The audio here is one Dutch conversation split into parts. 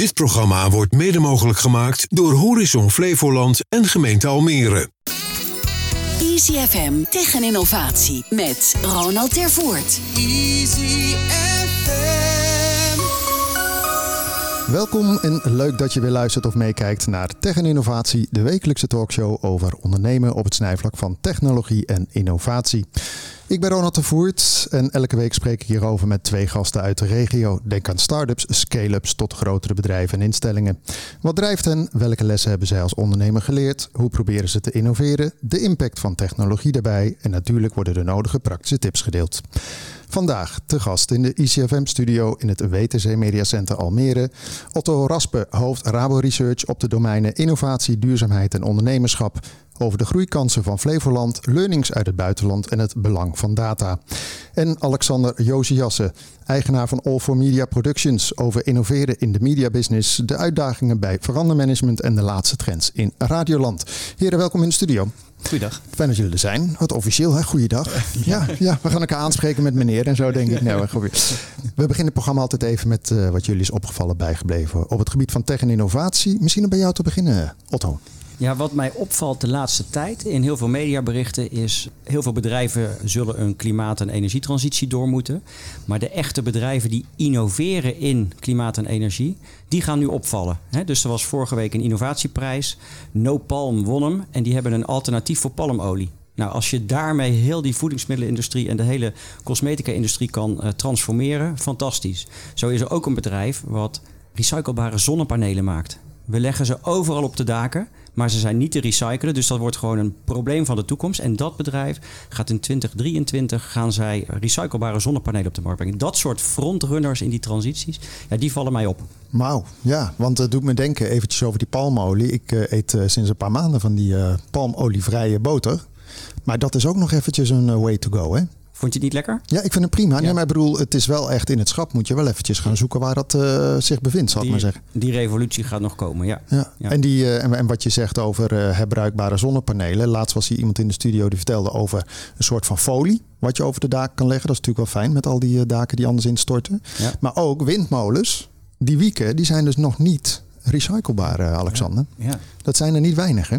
Dit programma wordt mede mogelijk gemaakt door Horizon Flevoland en gemeente Almere. Easy FM tegen innovatie met Ronald Tervoort. Easy FM. Welkom en leuk dat je weer luistert of meekijkt naar Tech en Innovatie, de wekelijkse talkshow over ondernemen op het snijvlak van technologie en innovatie. Ik ben Ronald de Voert en elke week spreek ik hierover met twee gasten uit de regio. Denk aan start-ups, scale-ups tot grotere bedrijven en instellingen. Wat drijft hen? Welke lessen hebben zij als ondernemer geleerd? Hoe proberen ze te innoveren? De impact van technologie daarbij en natuurlijk worden de nodige praktische tips gedeeld. Vandaag te gast in de ICFM-studio in het WTC Media Center Almere. Otto Raspe, hoofd Rabo Research op de domeinen innovatie, duurzaamheid en ondernemerschap over de groeikansen van Flevoland, learnings uit het buitenland en het belang van data. En Alexander Josiasse, eigenaar van All for Media Productions, over innoveren in de mediabusiness, de uitdagingen bij verandermanagement en de laatste trends in Radioland. Heren, welkom in de studio. Goeiedag. Fijn dat jullie er zijn. Wat officieel, hè? Goeiedag. Ja, ja, we gaan elkaar aanspreken met meneer en zo, denk ik. Nee, we beginnen het programma altijd even met uh, wat jullie is opgevallen bijgebleven op het gebied van tech en innovatie. Misschien om bij jou te beginnen, Otto. Ja, wat mij opvalt de laatste tijd in heel veel mediaberichten is... heel veel bedrijven zullen een klimaat- en energietransitie door moeten. Maar de echte bedrijven die innoveren in klimaat en energie... die gaan nu opvallen. dus er was vorige week een innovatieprijs. No Palm won hem en die hebben een alternatief voor palmolie. Nou, als je daarmee heel die voedingsmiddelenindustrie en de hele cosmetica-industrie kan uh, transformeren, fantastisch. Zo is er ook een bedrijf wat recyclebare zonnepanelen maakt. We leggen ze overal op de daken. Maar ze zijn niet te recyclen. Dus dat wordt gewoon een probleem van de toekomst. En dat bedrijf gaat in 2023 gaan zij recyclebare zonnepanelen op de markt brengen. Dat soort frontrunners in die transities, ja, die vallen mij op. Wauw, ja, want het doet me denken eventjes over die palmolie. Ik uh, eet uh, sinds een paar maanden van die uh, palmolievrije boter. Maar dat is ook nog eventjes een way to go, hè? Vond je het niet lekker? Ja, ik vind het prima. Ja. Nee, maar ik bedoel, het is wel echt in het schap. Moet je wel eventjes gaan zoeken waar dat uh, zich bevindt, zal ik maar zeggen. Die revolutie gaat nog komen, ja. ja. ja. En, die, uh, en, en, wat je zegt over uh, herbruikbare zonnepanelen. Laatst was hier iemand in de studio die vertelde over een soort van folie. Wat je over de daken kan leggen. Dat is natuurlijk wel fijn met al die daken die anders instorten. Maar ook windmolens, die wieken, die zijn dus nog niet recyclebaar, Alexander. Ja. Dat zijn er niet weinig, hè?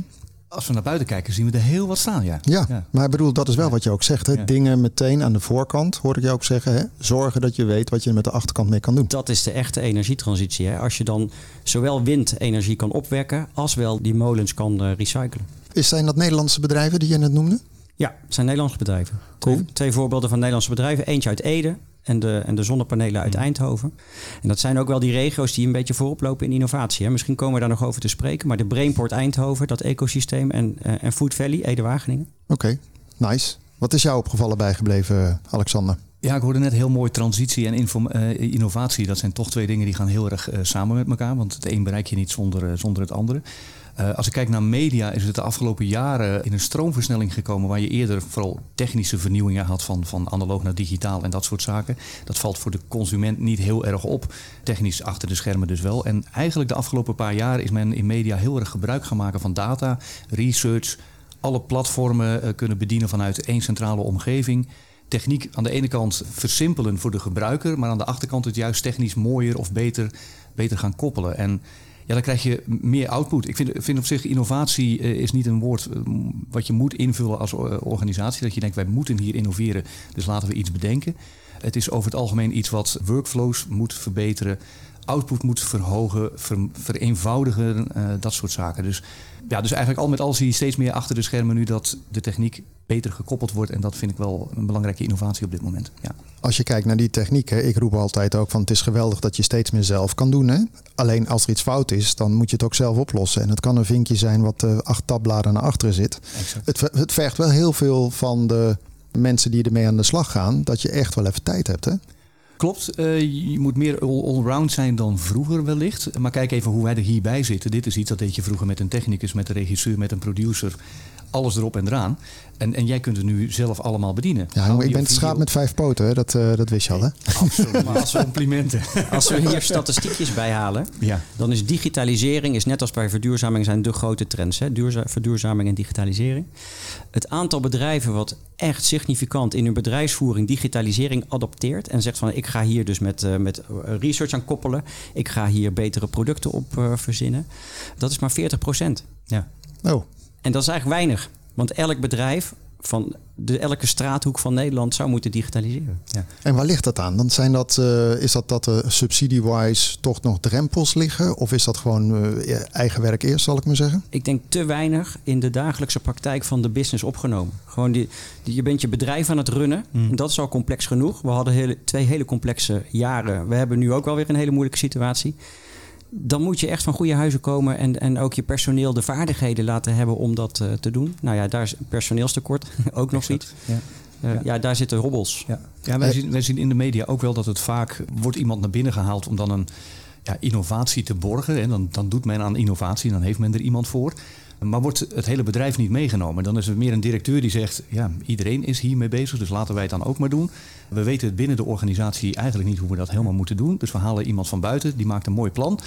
Als we naar buiten kijken, zien we er heel wat staan, ja. Ja, ja. maar ik bedoel, dat is wel wat je ook zegt. Hè? Ja. Dingen meteen aan de voorkant, hoor ik je ook zeggen. Hè? Zorgen dat je weet wat je met de achterkant mee kan doen. Dat is de echte energietransitie. Hè? Als je dan zowel windenergie kan opwekken, als wel die molens kan uh, recyclen. Is, zijn dat Nederlandse bedrijven die je net noemde? Ja, het zijn Nederlandse bedrijven. Cool. Twee, twee voorbeelden van Nederlandse bedrijven. Eentje uit Ede, en de, en de zonnepanelen uit Eindhoven. En dat zijn ook wel die regio's die een beetje voorop lopen in innovatie. Hè. Misschien komen we daar nog over te spreken. Maar de Brainport Eindhoven, dat ecosysteem en, uh, en Food Valley, Ede-Wageningen. Oké, okay, nice. Wat is jou opgevallen bijgebleven, Alexander? Ja, ik hoorde net heel mooi transitie en uh, innovatie. Dat zijn toch twee dingen die gaan heel erg uh, samen met elkaar. Want het een bereik je niet zonder, zonder het andere. Uh, als ik kijk naar media, is het de afgelopen jaren in een stroomversnelling gekomen waar je eerder vooral technische vernieuwingen had van, van analoog naar digitaal en dat soort zaken. Dat valt voor de consument niet heel erg op. Technisch achter de schermen dus wel. En eigenlijk de afgelopen paar jaar is men in media heel erg gebruik gaan maken van data, research, alle platformen uh, kunnen bedienen vanuit één centrale omgeving techniek aan de ene kant versimpelen voor de gebruiker, maar aan de achterkant het juist technisch mooier of beter, beter gaan koppelen. En ja, dan krijg je meer output. Ik vind, vind op zich innovatie uh, is niet een woord uh, wat je moet invullen als uh, organisatie. Dat je denkt, wij moeten hier innoveren, dus laten we iets bedenken. Het is over het algemeen iets wat workflows moet verbeteren, output moet verhogen, ver, vereenvoudigen, dat soort zaken. Dus, ja, dus eigenlijk al met al zie je steeds meer achter de schermen nu dat de techniek beter gekoppeld wordt. En dat vind ik wel een belangrijke innovatie op dit moment. Ja. Als je kijkt naar die techniek, hè, ik roep altijd ook van het is geweldig dat je steeds meer zelf kan doen. Hè? Alleen als er iets fout is, dan moet je het ook zelf oplossen. En het kan een vinkje zijn wat uh, acht tabbladen naar achteren zit. Het, het vergt wel heel veel van de mensen die ermee aan de slag gaan, dat je echt wel even tijd hebt. Hè? Klopt, uh, je moet meer allround zijn dan vroeger wellicht. Maar kijk even hoe wij er hierbij zitten. Dit is iets dat deed je vroeger met een technicus, met een regisseur, met een producer alles erop en eraan. En, en jij kunt het nu zelf allemaal bedienen. Ja, ik ben het schaap met vijf poten, hè? Dat, eh, dat wist je al, hè? Absoluut. Maar als complimenten. Als we hier statistiekjes bij halen, Ja. dan is digitalisering, is net als bij verduurzaming, zijn de grote trends. Hè? Duurza- verduurzaming en digitalisering. Het aantal bedrijven wat echt significant in hun bedrijfsvoering digitalisering adopteert en zegt van ik ga hier dus met, eh, met research aan koppelen, ik ga hier betere producten op eh, verzinnen, dat is maar 40 procent. Ja. Oh, En dat is eigenlijk weinig, want elk bedrijf van de, elke straathoek van Nederland zou moeten digitaliseren. Ja. en waar ligt dat aan? Dan zijn dat, eh, is dat dat er subsidie-wise toch nog drempels liggen? Of is dat gewoon eh, eigen werk eerst, zal ik maar zeggen? ik denk te weinig in de dagelijkse praktijk van de business opgenomen. Gewoon die, die, je bent je bedrijf aan het runnen. En dat is al complex genoeg. We hadden hele, twee hele complexe jaren. We hebben nu ook wel weer een hele moeilijke situatie. Dan moet je echt van goede huizen komen en, en ook je personeel de vaardigheden laten hebben om dat eh, te doen. Nou ja, daar is personeelstekort ook nog iets. Ja. Eh, Ja. ja. daar zitten hobbels. Ja, ja wij, zien, wij zien in de media ook wel dat het vaak wordt iemand naar binnen gehaald om dan een ja, innovatie te borgen. En dan, dan doet men aan innovatie, dan heeft men er iemand voor. Maar wordt het hele bedrijf niet meegenomen? Dan is er meer een directeur die zegt: Ja, iedereen is hiermee bezig, dus laten wij het dan ook maar doen. We weten het binnen de organisatie eigenlijk niet hoe we dat helemaal moeten doen. Dus we halen iemand van buiten, die maakt een mooi plan.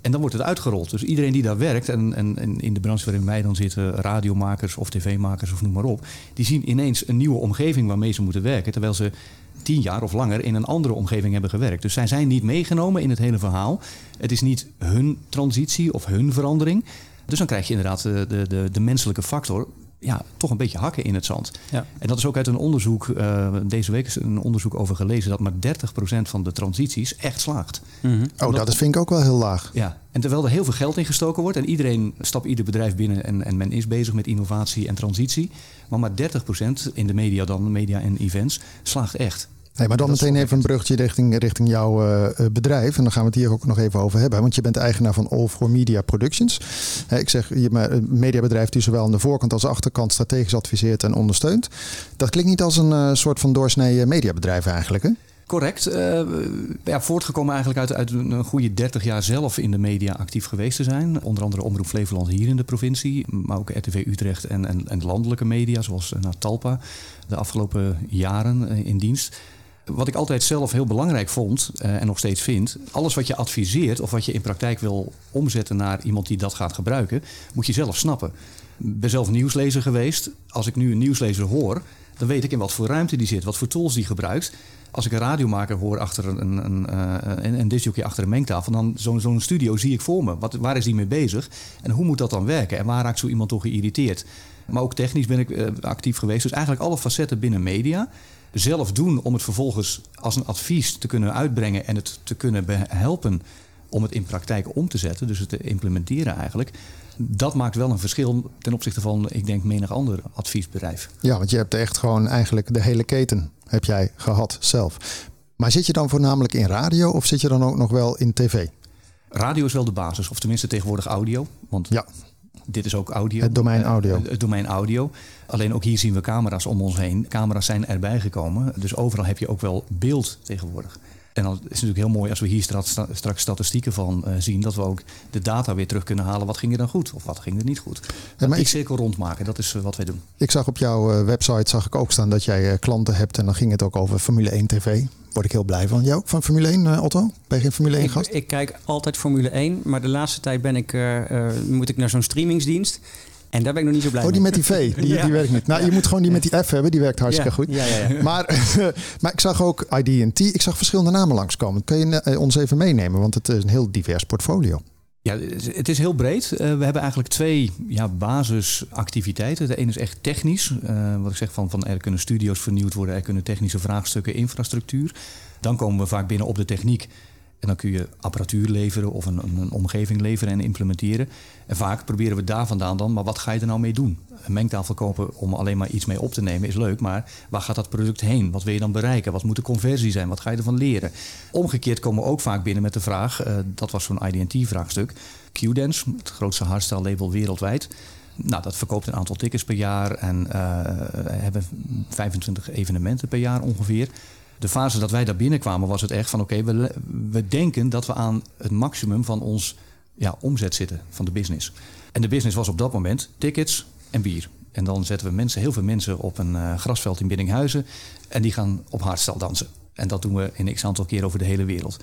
En dan wordt het uitgerold. Dus iedereen die daar werkt, en, en, en in de branche waarin wij dan zitten, radiomakers of tv-makers of noem maar op, die zien ineens een nieuwe omgeving waarmee ze moeten werken. Terwijl ze tien jaar of langer in een andere omgeving hebben gewerkt. Dus zij zijn niet meegenomen in het hele verhaal. Het is niet hun transitie of hun verandering. Dus dan krijg je inderdaad de, de, de, de menselijke factor. Ja, toch een beetje hakken in het zand. Ja. En dat is ook uit een onderzoek, eh, deze week is een onderzoek over gelezen, dat maar 30% van de transities echt slaagt. Oh, dat is, vind ik ook wel heel laag. Ja, en terwijl er heel veel geld in gestoken wordt en iedereen stapt ieder bedrijf binnen en, en men is bezig met innovatie en transitie, maar maar 30% in de media dan, media en events, slaagt echt. Nee, maar dan Dat meteen even een bruggetje richting, richting jouw eh, eh, bedrijf. En dan gaan we het hier ook nog even over hebben. Want je bent eigenaar van All for Media Productions. Ik zeg, je mediabedrijf die zowel aan de voorkant als de achterkant strategisch adviseert en ondersteunt. Dat klinkt niet als een eh, soort van doorsnee mediabedrijf eigenlijk, hè? Correct. Ja, voortgekomen eigenlijk uit, uit een goede 30 jaar zelf in de media actief geweest te zijn. Onder andere Omroep Flevoland hier in de provincie, maar ook RTV Utrecht en, en, en landelijke media zoals eh, nou, Talpa de afgelopen jaren in dienst. Wat ik altijd zelf heel belangrijk vond eh, en nog steeds vind, alles wat je adviseert of wat je in praktijk wil omzetten naar iemand die dat gaat gebruiken, moet je zelf snappen. Ik ben zelf nieuwslezer geweest. Als ik nu een nieuwslezer hoor, dan weet ik in wat voor ruimte die zit, wat voor tools die gebruikt. Als ik een radiomaker hoor achter een, een, een, eh, een, een achter een mengtafel, dan zo'n zo'n studio zie ik voor me. Wat, waar is die mee bezig en hoe moet dat dan werken? En waar raakt zo iemand toch geïrriteerd? Maar ook technisch ben ik eh, actief geweest. Dus eigenlijk alle facetten binnen media zelf doen om het vervolgens als een advies te kunnen uitbrengen en het te kunnen helpen om het in praktijk om te zetten, dus het te implementeren eigenlijk. Dat maakt wel een verschil ten opzichte van, ik denk, menig ander adviesbedrijf. Ja, want je hebt echt gewoon eigenlijk de hele keten heb jij gehad zelf. Maar zit je dan voornamelijk in radio of zit je dan ook nog wel in tv? Radio is wel de basis, of tenminste tegenwoordig audio. Want Ja, dit is ook audio. Het domein Eh, audio. Het domein audio. Alleen ook hier zien we camera's om ons heen. Camera's zijn erbij gekomen. Dus overal heb je ook wel beeld tegenwoordig. En dan is het natuurlijk heel mooi als we hier straks, straks statistieken van eh, zien. Dat we ook de data weer terug kunnen halen. Wat ging er dan goed of wat ging er niet goed? maar die ik- cirkel rondmaken, dat is eh, wat wij doen. ik zag op jouw eh, website zag ik ook staan dat jij eh, klanten hebt en dan ging het ook over Formule 1 TV. Word ik heel blij van. Jou ook van Formule 1, eh, Otto? Ben je geen Formule 1 Ik, gast? ik kijk altijd Formule 1, maar de laatste tijd ben ik, eh, eh, moet ik naar zo'n streamingsdienst. En daar ben ik nog niet zo blij Oh, die mee. met die V, die, Ja. die werkt niet. Nou, je moet gewoon die met die F hebben, die werkt hartstikke Ja, goed. ja, ja, ja. Maar, maar ik zag ook ID&T, ik zag verschillende namen langskomen. Kun je eh, ons even meenemen, want het is een heel divers portfolio. Ja, het is heel breed. Eh, we hebben eigenlijk twee ja, basisactiviteiten. De ene is echt technisch. Eh, wat ik zeg van, van er kunnen studio's vernieuwd worden, er kunnen technische vraagstukken, infrastructuur. Dan komen we vaak binnen op de techniek. En dan kun je apparatuur leveren of een, een, omgeving leveren en implementeren. En vaak proberen we daar vandaan dan, maar wat ga je er nou mee doen? Een mengtafel kopen om alleen maar iets mee op te nemen is leuk, maar waar gaat dat product heen? Wat wil je dan bereiken? Wat moet de conversie zijn? Wat ga je ervan leren? Omgekeerd komen we ook vaak binnen met de vraag, eh, dat was zo'n IDT-vraagstuk, Q-Dance, het grootste hardstyle label wereldwijd. Nou, dat verkoopt een aantal tickets per jaar en eh, hebben 25 evenementen per jaar ongeveer. De fase dat wij daar binnenkwamen was het echt van oké, we, we denken dat we aan het maximum van ons ja, omzet zitten van de business. En de business was op dat moment tickets en bier. En dan zetten we mensen, heel veel mensen op een uh, grasveld in Biddinghuizen. En die gaan op hardstyle dansen. En dat doen we in x aantal keer over de hele wereld.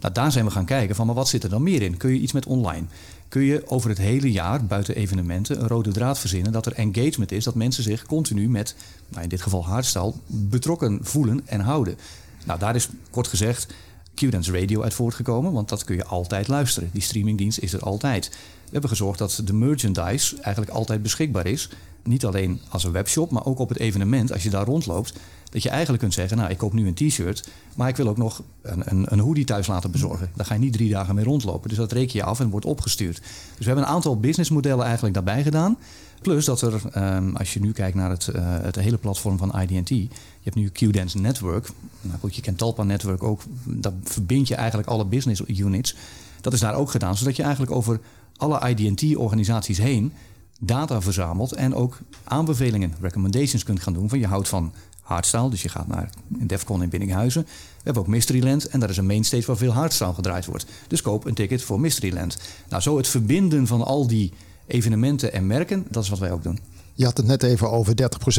Nou, daar zijn we gaan kijken van, maar wat zit er dan meer in? Kun je iets met online? Kun je over het hele jaar, buiten evenementen, een rode draad verzinnen dat er engagement is, dat mensen zich continu met, nou in dit geval hardstyle, betrokken voelen en houden? Nou, daar is kort gezegd Q-Dance Radio uit voortgekomen, want dat kun je altijd luisteren. Die streamingdienst is er altijd. We hebben gezorgd dat de merchandise eigenlijk altijd beschikbaar is. Niet alleen als een webshop, maar ook op het evenement. Als je daar rondloopt, dat je eigenlijk kunt zeggen: Nou, ik koop nu een t-shirt, maar ik wil ook nog een, een, een hoodie thuis laten bezorgen. Daar ga je niet drie dagen mee rondlopen. Dus dat reken je af en wordt opgestuurd. Dus we hebben een aantal businessmodellen eigenlijk daarbij gedaan. Plus dat er, um, als je nu kijkt naar het, uh, het hele platform van IDT, je hebt nu Q-Dance Network. Nou goed, je kent Talpa Network ook. Dat verbind je eigenlijk alle business units. Dat is daar ook gedaan, zodat je eigenlijk over alle IDT-organisaties heen data verzamelt en ook aanbevelingen, recommendations kunt gaan doen van je houdt van hardstyle, dus je gaat naar Defcon in Binninghuizen. We hebben ook Mysteryland en daar is een mainstage waar veel hardstyle gedraaid wordt. Dus koop een ticket voor Mysteryland. Nou, zo het verbinden van al die evenementen en merken, dat is wat wij ook doen. Je had het net even over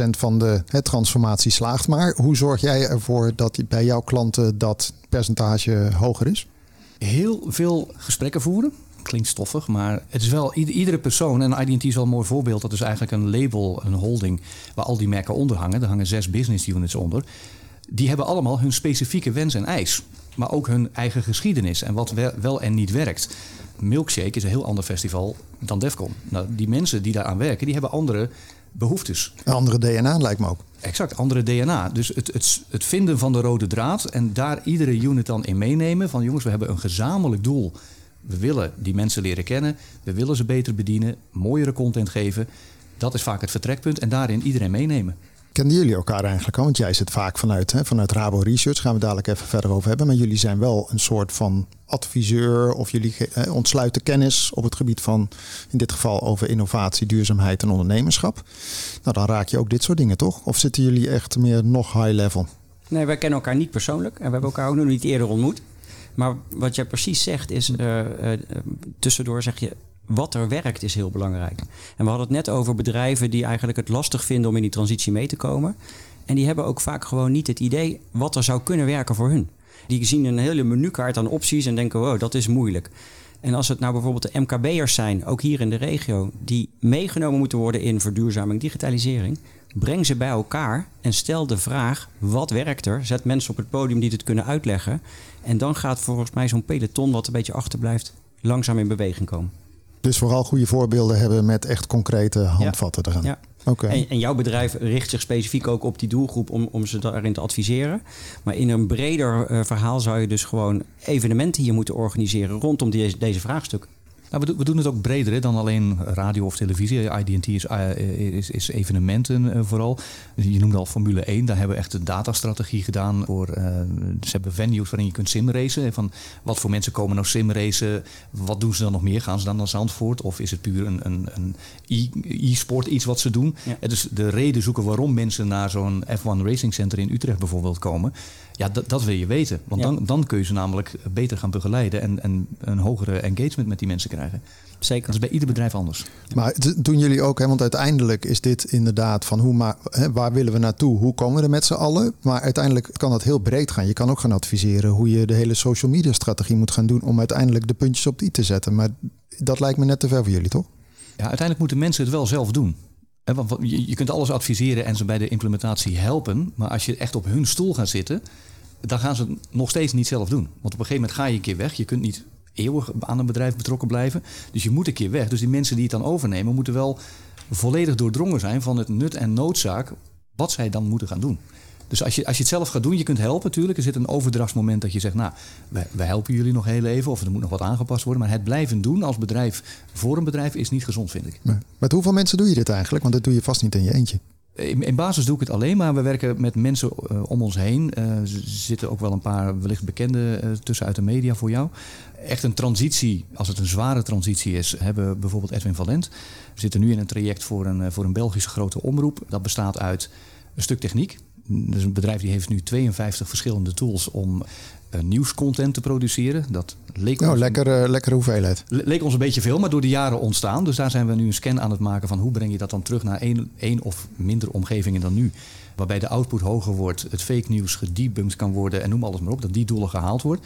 30% van de hè, transformatie slaagt. Maar hoe zorg jij ervoor dat bij jouw klanten dat percentage hoger is? Heel veel gesprekken voeren klinkt stoffig, maar het is wel iedere persoon. En IDT is wel een mooi voorbeeld. Dat is eigenlijk een label, een holding, waar al die merken onder hangen. Daar hangen zes business units onder. Die hebben allemaal hun specifieke wens en eis. Maar ook hun eigen geschiedenis en wat wel en niet werkt. Milkshake is een heel ander festival dan Defcon. Nou, die mensen die daaraan werken, die hebben andere behoeftes. Een andere DNA lijkt me ook. Exact, andere DNA. Dus het, het, het vinden van de rode draad en daar iedere unit dan in meenemen. Van jongens, we hebben een gezamenlijk doel we willen die mensen leren kennen. We willen ze beter bedienen, mooiere content geven. Dat is vaak het vertrekpunt en daarin iedereen meenemen. Kennen jullie elkaar eigenlijk al? Want jij zit vaak vanuit, hè, vanuit Rabo Research, gaan we dadelijk even verder over hebben. Maar jullie zijn wel een soort van adviseur of jullie eh, ontsluiten kennis op het gebied van, in dit geval over innovatie, duurzaamheid en ondernemerschap. Nou, dan raak je ook dit soort dingen toch? Of zitten jullie echt meer nog high level? Nee, wij kennen elkaar niet persoonlijk en we hebben elkaar ook nog niet eerder ontmoet. Maar wat jij precies zegt is, uh, uh, tussendoor zeg je, wat er werkt is heel belangrijk. En we hadden het net over bedrijven die eigenlijk het lastig vinden om in die transitie mee te komen. En die hebben ook vaak gewoon niet het idee wat er zou kunnen werken voor hun. Die zien een hele menukaart aan opties en denken, wow, dat is moeilijk. En als het nou bijvoorbeeld de MKB'ers zijn, ook hier in de regio, die meegenomen moeten worden in verduurzaming, digitalisering, breng ze bij elkaar en stel de vraag: wat werkt er? Zet mensen op het podium die het kunnen uitleggen. En dan gaat volgens mij zo'n peloton, wat een beetje achterblijft, langzaam in beweging komen. Dus vooral goede voorbeelden hebben met echt concrete handvatten te gaan. Ja. Okay. En, en, jouw bedrijf richt zich specifiek ook op die doelgroep om, om ze daarin te adviseren. Maar in een breder uh, verhaal zou je dus gewoon evenementen hier moeten organiseren rondom die, deze vraagstukken. Nou, we, we, doen het ook breder hè, dan alleen radio of televisie. IDT is, uh, is, is evenementen uh, vooral. Je noemde al Formule 1. Daar hebben we echt een datastrategie gedaan. Voor, uh, ze hebben venues waarin je kunt simracen. Van wat voor mensen komen nou simracen? Wat doen ze dan nog meer? Gaan ze dan naar Zandvoort? Of is het puur een, een, een e-sport iets wat ze doen? Ja. Dus de reden zoeken waarom mensen naar zo'n F1 Racing Center in Utrecht bijvoorbeeld komen. Ja, dat, dat wil je weten. Want dan, dan kun je ze namelijk beter gaan begeleiden en, en een hogere engagement met die mensen krijgen. Zeker. Dat is bij ieder bedrijf anders. Maar doen jullie ook, hè, want uiteindelijk is dit inderdaad van hoe maar, hè, waar willen we naartoe? Hoe komen we er met z'n allen? Maar uiteindelijk kan dat heel breed gaan. Je kan ook gaan adviseren hoe je de hele social media strategie moet gaan doen om uiteindelijk de puntjes op de i te zetten. Maar dat lijkt me net te ver voor jullie, toch? Ja, uiteindelijk moeten mensen het wel zelf doen. Je kunt alles adviseren en ze bij de implementatie helpen. Maar als je echt op hun stoel gaat zitten, dan gaan ze het nog steeds niet zelf doen. Want op een gegeven moment ga je een keer weg. Je kunt niet eeuwig aan een bedrijf betrokken blijven. Dus je moet een keer weg. Dus die mensen die het dan overnemen, moeten wel volledig doordrongen zijn van het nut en noodzaak wat zij dan moeten gaan doen. Dus als je, als je het zelf gaat doen, je kunt helpen natuurlijk. Er zit een overdrachtsmoment dat je zegt, nou, wij, wij helpen jullie nog heel even of er moet nog wat aangepast worden. Maar het blijven doen als bedrijf voor een bedrijf is niet gezond, vind ik. Maar met hoeveel mensen doe je dit eigenlijk? Want dat doe je vast niet in je eentje. In, basis doe ik het alleen, maar we werken met mensen uh, om ons heen. Uh, er zitten ook wel een paar wellicht bekende uh, tussen uit de media voor jou. Echt een transitie, als het een zware transitie is, hebben we bijvoorbeeld Edwin Valent. We zitten nu in een traject voor een, voor een Belgische grote omroep. Dat bestaat uit een stuk techniek. Dus een bedrijf die heeft nu 52 verschillende tools om uh, nieuwscontent te produceren. Dat leek nou, ons, lekker, uh, lekkere hoeveelheid. leek ons een beetje veel, maar door de jaren ontstaan. Dus daar zijn we nu een scan aan het maken van hoe breng je dat dan terug naar één, één of minder omgevingen dan nu. Waarbij de output hoger wordt, het fake nieuws gedebunked kan worden en noem alles maar op, dat die doelen gehaald wordt.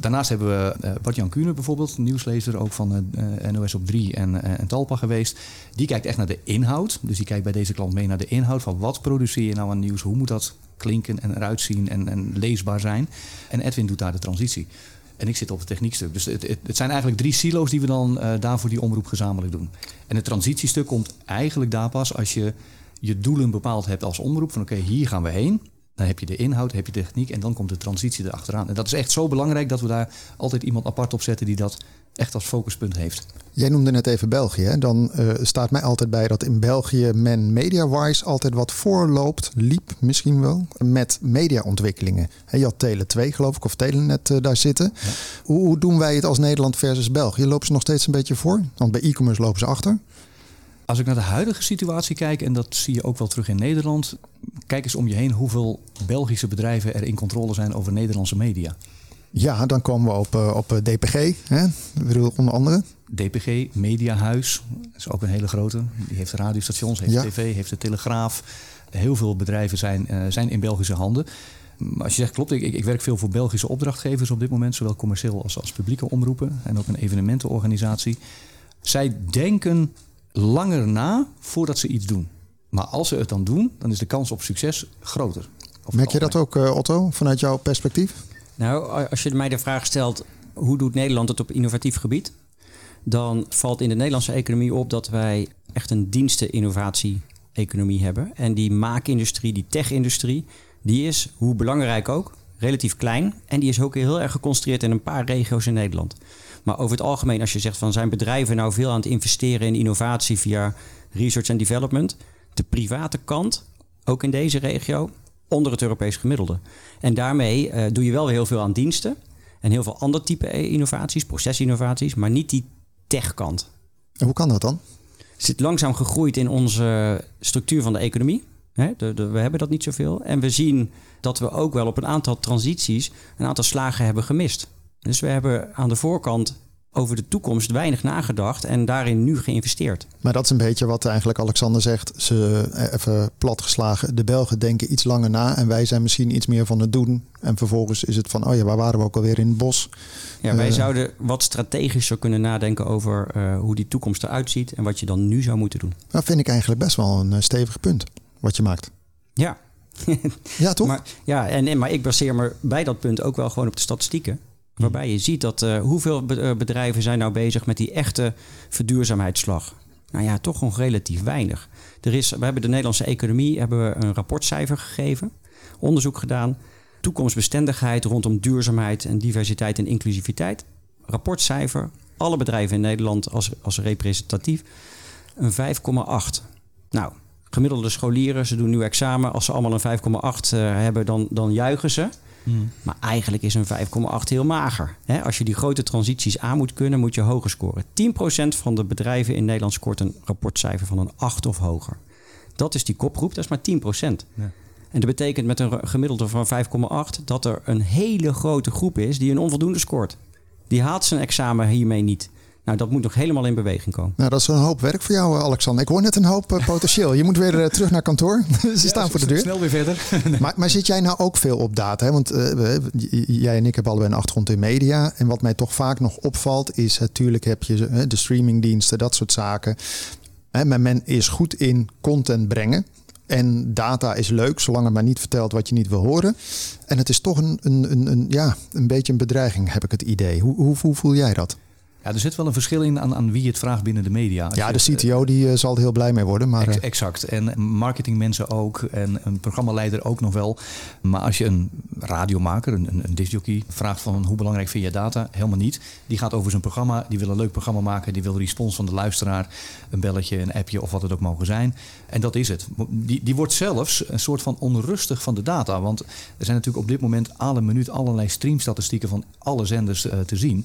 Daarnaast hebben we uh, Bart-Jan Kuhne bijvoorbeeld, nieuwslezer ook van uh, NOS op 3 en, en Talpa geweest. Die kijkt echt naar de inhoud. Dus die kijkt bij deze klant mee naar de inhoud van wat produceer je nou aan nieuws, hoe moet dat klinken en eruit zien en, en leesbaar zijn. En Edwin doet daar de transitie. En ik zit op het techniekstuk. Dus het, het, zijn eigenlijk drie silo's die we dan uh, daar voor die omroep gezamenlijk doen. En het transitiestuk komt eigenlijk daar pas als je je doelen bepaald hebt als omroep. Van oké, hier gaan we heen. Dan heb je de inhoud, heb je de techniek en dan komt de transitie erachteraan. En dat is echt zo belangrijk dat we daar altijd iemand apart op zetten die dat echt als focuspunt heeft. Jij noemde net even België. Hè? Dan uh, staat mij altijd bij dat in België men media-wise altijd wat voorloopt, liep misschien wel, met mediaontwikkelingen. Je had Tele 2 geloof ik, of Telenet uh, daar zitten. Ja. Hoe, hoe, doen wij het als Nederland versus België? Lopen ze nog steeds een beetje voor? Want bij e-commerce lopen ze achter. Als ik naar de huidige situatie kijk, en dat zie je ook wel terug in Nederland, kijk eens om je heen hoeveel Belgische bedrijven er in controle zijn over Nederlandse media. Ja, dan komen we op, uh, op DPG, hè? Ik bedoel, onder andere. DPG, Mediahuis, is ook een hele grote. Die heeft radiostations, heeft ja. tv, heeft de Telegraaf. Heel veel bedrijven zijn, uh, zijn in Belgische handen. Maar als je zegt, klopt, ik, ik, werk veel voor Belgische opdrachtgevers op dit moment, zowel commercieel als, als publieke omroepen en ook een evenementenorganisatie. Zij denken langer na voordat ze iets doen. Maar als ze het dan doen, dan is de kans op succes groter. Merk je dat ook, uh, Otto, vanuit jouw perspectief? Nou, als je mij de vraag stelt, hoe doet Nederland het op innovatief gebied? Dan valt in de Nederlandse economie op dat wij echt een diensten-innovatie-economie hebben. En die maakindustrie, die tech-industrie, die is, hoe belangrijk ook, relatief klein. En die is ook heel erg geconcentreerd in een paar regio's in Nederland. Maar over het algemeen, als je zegt van zijn bedrijven nou veel aan het investeren in innovatie via research en development, de private kant, ook in deze regio, onder het Europees gemiddelde. En daarmee uh, doe je wel weer heel veel aan diensten en heel veel ander type innovaties, procesinnovaties, maar niet die techkant. En hoe kan dat dan? Het zit langzaam gegroeid in onze structuur van de economie. He, de, de, we hebben dat niet zoveel. En we zien dat we ook wel op een aantal transities een aantal slagen hebben gemist. Dus we hebben aan de voorkant over de toekomst weinig nagedacht en daarin nu geïnvesteerd. Maar dat is een beetje wat eigenlijk Alexander zegt. Ze eh, even platgeslagen. De Belgen denken iets langer na en wij zijn misschien iets meer van het doen. En vervolgens is het van, oh ja, waar waren we ook alweer in het bos? Ja, wij uh, zouden wat strategischer kunnen nadenken over uh, hoe die toekomst eruit ziet en wat je dan nu zou moeten doen. Dat vind ik eigenlijk best wel een stevig punt wat je maakt. Ja. ja, toch? Maar, ja, en, maar ik baseer me bij dat punt ook wel gewoon op de statistieken. Waarbij je ziet dat uh, hoeveel bedrijven zijn nou bezig met die echte verduurzaamheidsslag. Nou ja, toch nog relatief weinig. Er is, we hebben de Nederlandse economie hebben we een rapportcijfer gegeven, onderzoek gedaan. Toekomstbestendigheid rondom duurzaamheid en diversiteit en inclusiviteit. Rapportcijfer, alle bedrijven in Nederland als, als representatief, een 5,8. Nou, gemiddelde scholieren, ze doen nu examen. Als ze allemaal een 5,8 uh, hebben, dan, dan juichen ze. Mm. Maar eigenlijk is een 5,8 heel mager. He, als je die grote transities aan moet kunnen, moet je hoger scoren. 10% van de bedrijven in Nederland scoort een rapportcijfer van een 8 of hoger. Dat is die kopgroep, dat is maar 10%. Ja. En dat betekent met een gemiddelde van 5,8 dat er een hele grote groep is die een onvoldoende scoort. Die haalt zijn examen hiermee niet. Nou, dat moet nog helemaal in beweging komen. Nou, dat is een hoop werk voor jou, Alexander. Ik hoor net een hoop uh, potentieel. Je moet weer uh, terug naar kantoor. Ze ja, staan voor de deur. Snel weer verder. maar, maar, zit jij nou ook veel op data? Hè? Want uh, jij en ik hebben allebei een achtergrond in media. En wat mij toch vaak nog opvalt is... natuurlijk heb je de streamingdiensten, dat soort zaken. Maar men is goed in content brengen. En data is leuk, zolang het maar niet vertelt wat je niet wil horen. En het is toch een, een, een, een ja, een beetje een bedreiging, heb ik het idee. Hoe, hoe, hoe voel jij dat? Ja, er zit wel een verschil in aan, aan wie het vraagt binnen de media. Als ja, de CTO die uh, zal er heel blij mee worden. Maar, ex, exact. En marketingmensen ook. En een programmaleider ook nog wel. Maar als je een radiomaker, een, een discjockey, vraagt van hoe belangrijk vind je data? Helemaal niet. Die gaat over zijn programma. Die wil een leuk programma maken. Die wil respons van de luisteraar. Een belletje, een appje of wat het ook mogen zijn. En dat is het. Die, die wordt zelfs een soort van onrustig van de data. Want er zijn natuurlijk op dit moment alle minuut allerlei streamstatistieken van alle zenders uh, te zien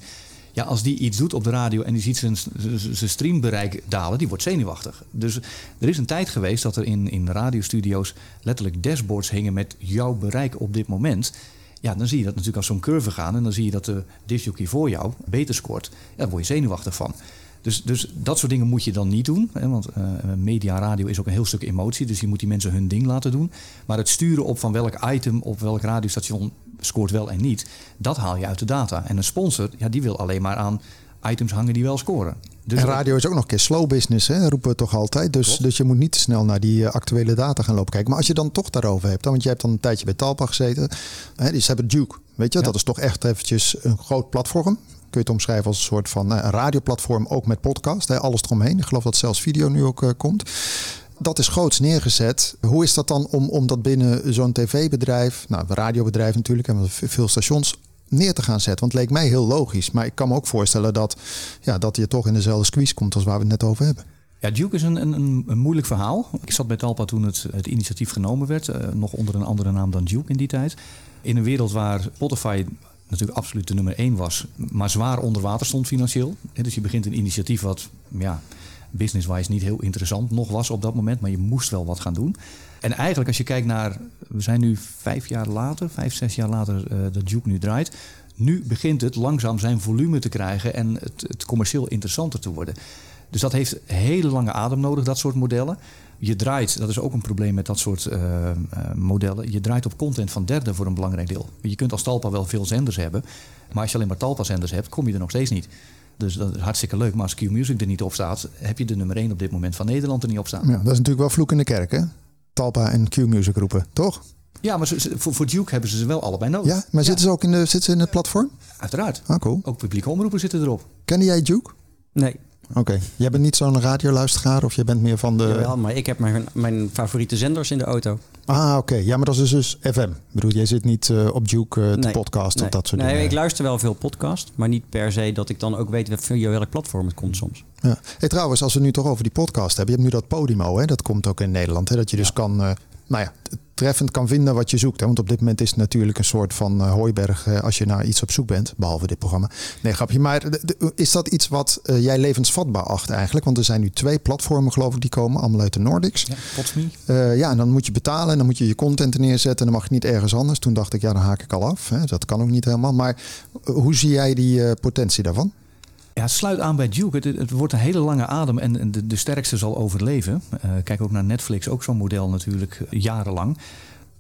Ja, als die iets doet op de radio en die ziet zijn, zijn streambereik dalen, die wordt zenuwachtig. Dus er is een tijd geweest dat er in, in radiostudio's letterlijk dashboards hingen met jouw bereik op dit moment. Ja, dan zie je dat natuurlijk als zo'n curve gaan en dan zie je dat de disjockey voor jou beter scoort. Ja, daar word je zenuwachtig van. Dus, dus dat soort dingen moet je dan niet doen. Hè, want uh, media, radio is ook een heel stuk emotie. Dus je moet die mensen hun ding laten doen. Maar het sturen op van welk item op welk radiostation scoort wel en niet, dat haal je uit de data. En een sponsor, ja, die wil alleen maar aan items hangen die wel scoren. Dus en radio is ook nog een keer slow business, hè? roepen we toch altijd. Dus, dus je moet niet te snel naar die actuele data gaan lopen kijken. Maar als je dan toch daarover hebt, dan, want je hebt dan een tijdje bij Talpa gezeten. Hè, die hebben Duke, weet je, dat is toch echt eventjes een groot platform kun je het omschrijven als een soort van uh, radioplatform, ook met podcast. Hè, alles eromheen. Ik geloof dat zelfs video nu ook uh, komt. Dat is groots neergezet. Hoe is dat dan om, om dat binnen zo'n tv-bedrijf, nou, radiobedrijf natuurlijk, en veel stations, neer te gaan zetten? Want het leek mij heel logisch. Maar ik kan me ook voorstellen dat, ja, dat je toch in dezelfde squeeze komt als waar we het net over hebben. Ja, Duke is een, een, een, moeilijk verhaal. Ik zat bij Talpa toen het, het initiatief genomen werd. Uh, nog onder een andere naam dan Duke in die tijd. In een wereld waar Spotify natuurlijk absoluut de nummer één was, maar zwaar onder water stond financieel. Dus je begint een initiatief wat ja, business-wise niet heel interessant nog was op dat moment, maar je moest wel wat gaan doen. En eigenlijk als je kijkt naar, we zijn nu vijf jaar later, vijf, zes jaar later uh, dat Duke nu draait. Nu begint het langzaam zijn volume te krijgen en het, commercieel interessanter te worden. Dus dat heeft hele lange adem nodig, dat soort modellen. Je draait, dat is ook een probleem met dat soort uh, modellen. Je draait op content van derden voor een belangrijk deel. Je kunt als Talpa wel veel zenders hebben. Maar als je alleen maar Talpa-zenders hebt, kom je er nog steeds niet. Dus dat is hartstikke leuk. Maar als Q-Music er niet op staat, heb je de nummer 1 op dit moment van Nederland er niet op staan. Ja, dat is natuurlijk wel vloek in de kerk, hè? Talpa en Q-Music roepen, toch? Ja, maar ze, voor, voor Duke hebben ze ze wel allebei nodig. Ja, maar zitten ze ook in, de, zitten ze in het platform? Uiteraard. Ah, cool. Ook publieke omroepen zitten erop. Kende jij Duke? Nee. Oké, jij bent niet zo'n radioluisteraar of je bent meer van de... Jawel, maar ik heb mijn, mijn favoriete zenders in de auto. Ah, oké. Ja, maar dat is dus FM. Ik bedoel, jij zit niet uh, op Duke uh, te nee, podcast nee. of dat soort nee, dingen. Nee, ik luister wel veel podcast, maar niet per se dat ik dan ook weet via welk platform het komt soms. Ja. Hey, trouwens, als we nu toch over die podcast hebben. Je hebt nu dat Podimo, hè? dat komt ook in Nederland. Hè? Dat je dus ja. kan... Uh, nou ja, treffend kan vinden wat je zoekt. Hè? Want op dit moment is het natuurlijk een soort van uh, hooiberg uh, als je naar iets op zoek bent, behalve dit programma. Nee, grapje. Maar de, de, is dat iets wat uh, jij levensvatbaar acht eigenlijk? Want er zijn nu twee platformen, geloof ik, die komen allemaal uit de Nordics. Ja, Potsme. ja, en dan moet je betalen en dan moet je je content neerzetten en dan mag je niet ergens anders. Toen dacht ik, ja, dan haak ik al af. Hè? Dat kan ook niet helemaal. Maar hoe zie jij die potentie daarvan? Ja, sluit aan bij Duke. Het, wordt een hele lange adem en de, de sterkste zal overleven. Uh, kijk ook naar Netflix, ook zo'n model natuurlijk uh, jarenlang.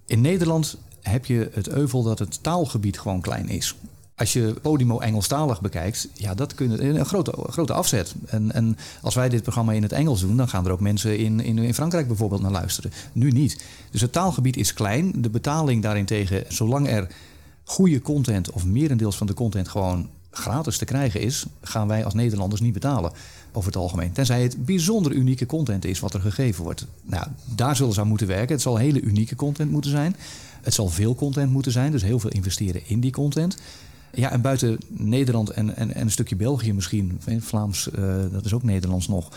In Nederland heb je het euvel dat het taalgebied gewoon klein is. Als je Podimo Engelstalig bekijkt, ja, dat kunnen een grote, grote afzet. En, en als wij dit programma in het Engels doen, dan gaan er ook mensen in, in, in Frankrijk bijvoorbeeld naar luisteren. Nu niet. Dus het taalgebied is klein. De betaling daarentegen, zolang er goede content of merendeels van de content gewoon gratis te krijgen is, gaan wij als Nederlanders niet betalen over het algemeen. Tenzij het bijzonder unieke content is wat er gegeven wordt. Nou, daar zullen ze aan moeten werken. Het zal hele unieke content moeten zijn. Het zal veel content moeten zijn, dus heel veel investeren in die content. Ja, en buiten Nederland en, en, en een stukje België misschien, Vlaams, uh, dat is ook Nederlands nog,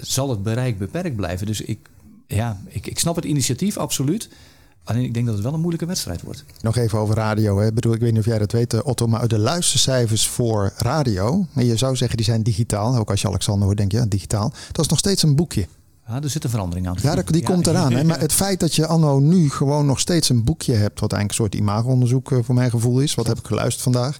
zal het bereik beperkt blijven. Dus ik, ja, ik, ik snap het initiatief absoluut. Alleen ik denk dat het wel een moeilijke wedstrijd wordt. Nog even over radio. Hè. Ik bedoel, ik weet niet of jij dat weet, Otto, maar de luistercijfers voor radio, en je zou zeggen die zijn digitaal. Ook als je Alexander hoort, denk je ja, digitaal. Dat is nog steeds een boekje. Ja, er zit een verandering aan. Ja, die komt eraan. Hè? Maar het feit dat je anno nu gewoon nog steeds een boekje hebt, wat eigenlijk een soort imagoonderzoek voor mijn gevoel is. Wat heb ik geluisterd vandaag?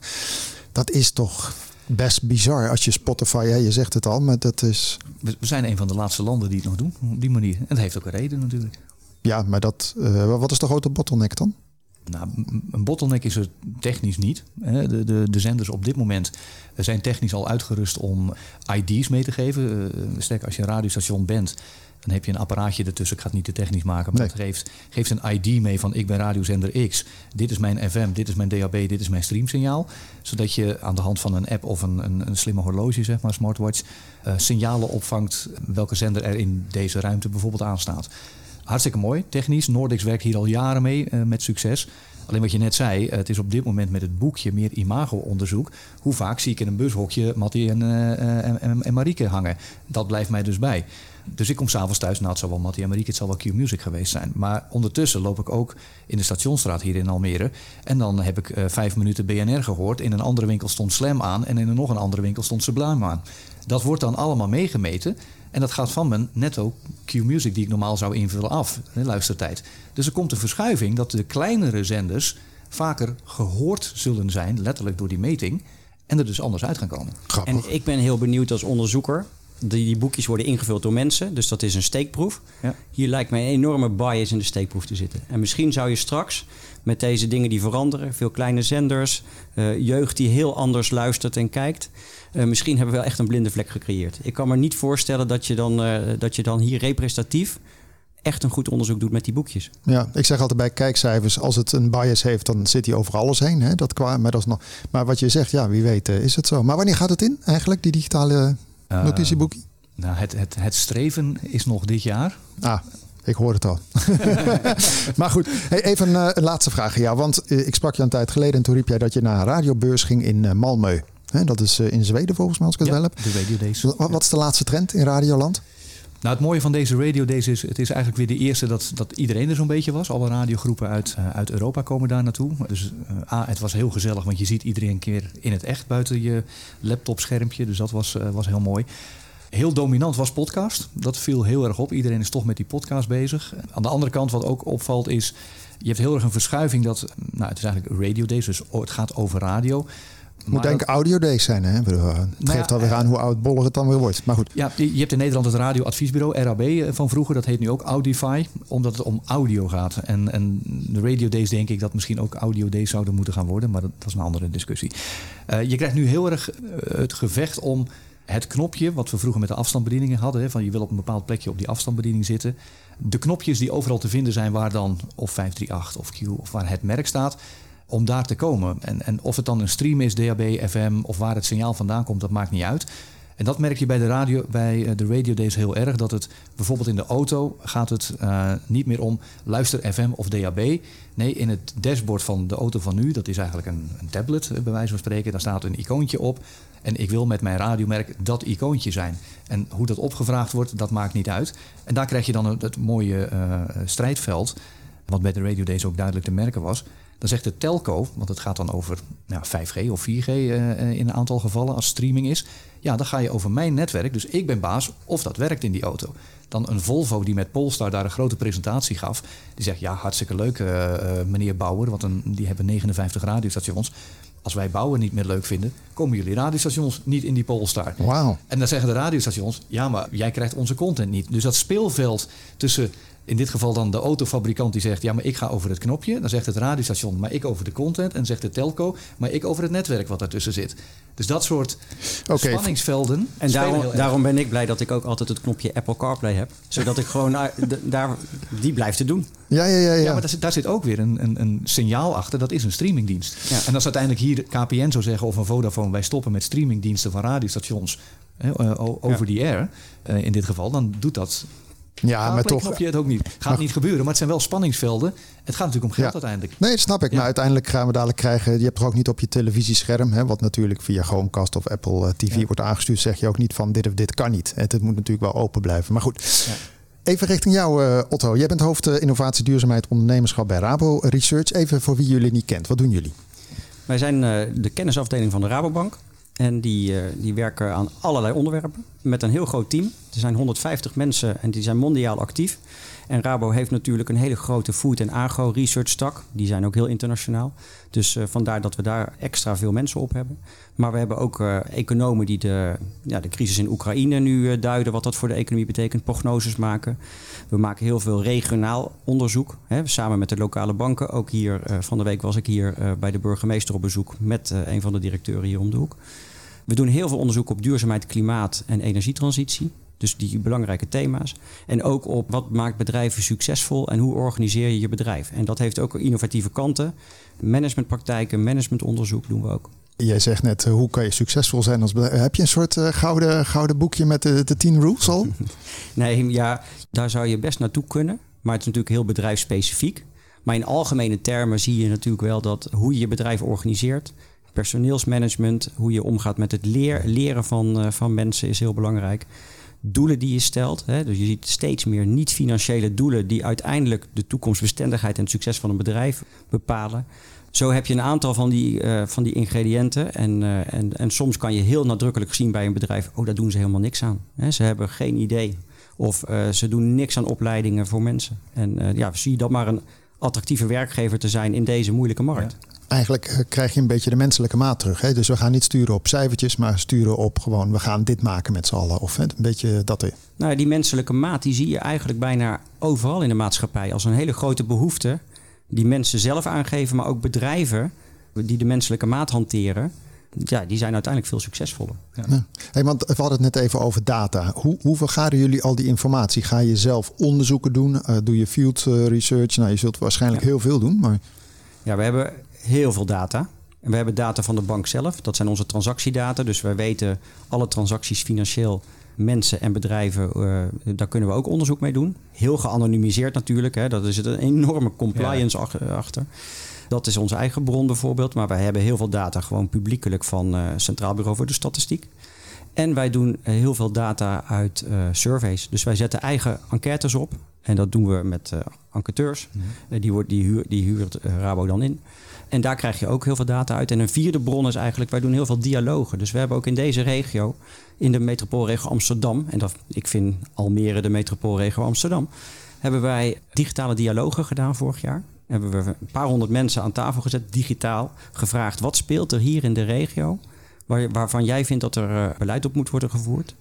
Dat is toch best bizar als je Spotify, hè, je zegt het al, maar dat is... We zijn een van de laatste landen die het nog doen op die manier. En dat heeft ook een reden natuurlijk. Ja, maar dat, uh, wat is de grote bottleneck dan? Nou, een bottleneck is er technisch niet. De, de, de zenders op dit moment zijn technisch al uitgerust om ID's mee te geven. Sterk als je een radiostation bent, dan heb je een apparaatje ertussen. Ik ga het niet te technisch maken, maar nee. dat geeft, geeft een ID mee van ik ben radiozender X. Dit is mijn FM, dit is mijn DAB, dit is mijn streamsignaal. Zodat je aan de hand van een app of een, een, een slimme horloge, zeg maar, smartwatch, uh, signalen opvangt welke zender er in deze ruimte bijvoorbeeld aanstaat. Hartstikke mooi, technisch. Nordics werkt hier al jaren mee uh, met succes. Alleen wat je net zei, het is op dit moment met het boekje meer imago-onderzoek. Hoe vaak zie ik in een bushokje Mattie en, uh, en, en Marieke hangen? Dat blijft mij dus bij. Dus ik kom s'avonds thuis, nou het zal wel Mattie en Marieke, het zal wel Q-Music geweest zijn. Maar ondertussen loop ik ook in de stationstraat hier in Almere. En dan heb ik uh, vijf minuten BNR gehoord. In een andere winkel stond Slam aan en in een nog een andere winkel stond Sublime aan. Dat wordt dan allemaal meegemeten. En dat gaat van mijn netto Q-Music die ik normaal zou invullen af, de luistertijd. Dus er komt een verschuiving dat de kleinere zenders vaker gehoord zullen zijn, letterlijk door die meting. En er dus anders uit gaan komen. Grappig. En ik ben heel benieuwd als onderzoeker die, die, boekjes worden ingevuld door mensen, dus dat is een steekproef. Ja. Hier lijkt mij een enorme bias in de steekproef te zitten. En misschien zou je straks met deze dingen die veranderen, veel kleine zenders, uh, jeugd die heel anders luistert en kijkt, uh, misschien hebben we wel echt een blinde vlek gecreëerd. Ik kan me niet voorstellen dat je dan, uh, dat je dan hier representatief echt een goed onderzoek doet met die boekjes. Ja, ik zeg altijd bij kijkcijfers, als het een bias heeft, dan zit hij over alles heen. Hè? Dat qua, maar, dat is nog, maar wat je zegt, ja, wie weet is het zo. Maar wanneer gaat het in eigenlijk, die digitale notitieboekje? Nou, het, het, het streven is nog dit jaar. Ah, ik hoor het al. maar goed, hey, even uh, een laatste vraag aan jou. Want uh, ik sprak je een tijd geleden en toen riep jij dat je naar een radiobeurs ging in uh, Malmö. Hè, dat is in Zweden volgens mij, als ik het ja, wel heb. de. Wat, wat is de laatste trend in Radioland? Nou, het mooie van deze Radio Days is, het is eigenlijk weer de eerste dat, dat iedereen er zo'n beetje was. Alle radiogroepen uit, uh, uit Europa komen daar naartoe. Dus uh, A, het was heel gezellig, want je ziet iedereen een keer in het echt buiten je laptopschermpje. Dus dat was, uh, was heel mooi. Heel dominant was podcast. Dat viel heel erg op. Iedereen is toch met die podcast bezig. Aan de andere kant, wat ook opvalt, is... je hebt heel erg een verschuiving dat... nou, het is eigenlijk Radio Days, dus het gaat over radio... Moet denk audio days zijn, hè? Het nou geeft alweer aan hoe oudbollig het dan weer wordt. Maar goed. Ja, je hebt in Nederland het radioadviesbureau, RAB van vroeger. Dat heet nu ook Audify, omdat het om audio gaat. En, en de radio days denk ik dat misschien ook audio days zouden moeten gaan worden. Maar dat, dat is een andere discussie. Uh, je krijgt nu heel erg het gevecht om het knopje, wat we vroeger met de afstandsbedieningen hadden. Hè, van je wil op een bepaald plekje op die afstandsbediening zitten. De knopjes die overal te vinden zijn waar dan of 538 of Q of waar het merk staat om daar te komen. En, en of het dan een stream is, DAB, FM of waar het signaal vandaan komt, dat maakt niet uit. En dat merk je bij de radio, bij de radio days heel erg. Dat het bijvoorbeeld in de auto gaat het uh, niet meer om luister FM of DAB. Nee, in het dashboard van de auto van nu, dat is eigenlijk een, een tablet bij wijze van spreken. Daar staat een icoontje op. En ik wil met mijn radiomerk dat icoontje zijn. En hoe dat opgevraagd wordt, dat maakt niet uit. En daar krijg je dan het, mooie uh, strijdveld. Wat bij de radio days ook duidelijk te merken was. Dan zegt de telco, want het gaat dan over nou, 5G of 4G uh, in een aantal gevallen als streaming is. Ja, dan ga je over mijn netwerk. Dus ik ben baas of dat werkt in die auto. Dan een Volvo die met Polestar daar een grote presentatie gaf. Die zegt, ja, hartstikke leuk uh, meneer Bauer. Want een, die hebben 59 radiostations. Als wij bouwen niet meer leuk vinden, komen jullie radiostations niet in die Polestar. Wow. En dan zeggen de radiostations, ja, maar jij krijgt onze content niet. Dus dat speelveld tussen in dit geval dan de autofabrikant die zegt: Ja, maar ik ga over het knopje. Dan zegt het radiostation: Maar ik over de content. En zegt de telco: Maar ik over het netwerk wat daartussen zit. Dus dat soort okay. spanningsvelden. En daarom, daarom, ben ik blij dat ik ook altijd het knopje Apple CarPlay heb. Zodat ik gewoon daar, die blijft te doen. Ja, ja, ja. ja. ja maar daar zit, daar zit ook weer een, een, een, signaal achter. Dat is een streamingdienst. Ja. En als uiteindelijk hier KPN zou zeggen of een Vodafone... wij stoppen met streamingdiensten van radiostations... Hè, over die air, uh, in dit geval... dan doet dat ja, maar toch. Snap je het ook niet. Gaat niet gebeuren, maar het zijn wel spanningsvelden. Het gaat natuurlijk om geld ja. uiteindelijk. Nee, dat snap ik. Maar uiteindelijk gaan we dadelijk krijgen. Je hebt toch ook niet op je televisiescherm, hè, wat natuurlijk via Chromecast of Apple uh, TV wordt aangestuurd, zeg je ook niet van dit of dit kan niet. Het, moet natuurlijk wel open blijven. Maar goed. Even richting jou, uh, Otto. Jij bent hoofd uh, innovatie, duurzaamheid, ondernemerschap bij Rabo Research. Even voor wie jullie niet kent. Wat doen jullie? Wij zijn de kennisafdeling van de Rabobank. En die, uh, die werken aan allerlei onderwerpen met een heel groot team. Er zijn 150 mensen en die zijn mondiaal actief. En Rabo heeft natuurlijk een hele grote food- en agro-research tak. Die zijn ook heel internationaal. Dus uh, vandaar dat we daar extra veel mensen op hebben. Maar we hebben ook uh, economen die de, ja, de crisis in Oekraïne nu uh, duiden, wat dat voor de economie betekent, prognoses maken. We maken heel veel regionaal onderzoek, hè, samen met de lokale banken. Ook hier van de week was ik hier bij de burgemeester op bezoek met een van de directeuren hier om de hoek. We doen heel veel onderzoek op duurzaamheid, klimaat en energietransitie. Dus die belangrijke thema's. En ook op wat maakt bedrijven succesvol en hoe organiseer je je bedrijf. En dat heeft ook innovatieve kanten. Managementpraktijken, managementonderzoek doen we ook. Jij zegt net, uh, hoe kan je succesvol zijn als bedrijf? Heb je een soort uh, gouden, gouden boekje met de, de tien rules al? nee, ja, daar zou je best naartoe kunnen. Maar het is natuurlijk heel bedrijfsspecifiek. Maar in algemene termen zie je natuurlijk wel dat hoe je je bedrijf organiseert, personeelsmanagement, hoe je omgaat met het leer, leren van, uh, van mensen is heel belangrijk. Doelen die je stelt. Hè, dus je ziet steeds meer niet-financiële doelen die uiteindelijk de toekomstbestendigheid en het succes van een bedrijf bepalen. Zo heb je een aantal van die, uh, van die ingrediënten. En, uh, en, en soms kan je heel nadrukkelijk zien bij een bedrijf: oh, daar doen ze helemaal niks aan. Hè, ze hebben geen idee. Of uh, ze doen niks aan opleidingen voor mensen. En ja, zie je dat maar een attractieve werkgever te zijn in deze moeilijke markt. Eigenlijk krijg je een beetje de menselijke maat terug. Hè? Dus we gaan niet sturen op cijfertjes, maar sturen op gewoon we gaan dit maken met z'n allen. Of hè, een beetje dat. Weer. Nou, die menselijke maat die zie je eigenlijk bijna overal in de maatschappij als een hele grote behoefte die mensen zelf aangeven, maar ook bedrijven die de menselijke maat hanteren. Ja, die zijn uiteindelijk veel succesvoller. Ja. Ja. Hey, want we hadden het net even over data. Hoe, hoe vergaren jullie al die informatie? Ga je zelf onderzoeken doen? Uh, doe je field research? Nou, je zult waarschijnlijk ja. heel veel doen. Maar... Ja, we hebben heel veel data. En we hebben data van de bank zelf. Dat zijn onze transactiedata. Dus wij weten alle transacties financieel mensen en bedrijven, uh, daar kunnen we ook onderzoek mee doen. Heel geanonimiseerd natuurlijk, hè. dat is een enorme compliance ja. achter. Dat is onze eigen bron bijvoorbeeld, maar wij hebben heel veel data gewoon publiekelijk van uh, Centraal Bureau voor de Statistiek. En wij doen heel veel data uit uh, surveys. Dus wij zetten eigen enquêtes op. En dat doen we met enquêteurs. Mm. die, wordt, die, die huurt Rabo dan in. En daar krijg je ook heel veel data uit. En een vierde bron is eigenlijk, wij doen heel veel dialogen. Dus we hebben ook in deze regio, in de metropoolregio Amsterdam, en dat, ik vind Almere de metropoolregio Amsterdam, hebben wij digitale dialogen gedaan vorig jaar. Hebben we een paar honderd mensen aan tafel gezet, digitaal, gevraagd wat speelt er hier in de regio, waar, waarvan jij vindt dat er uh, beleid op moet worden gevoerd.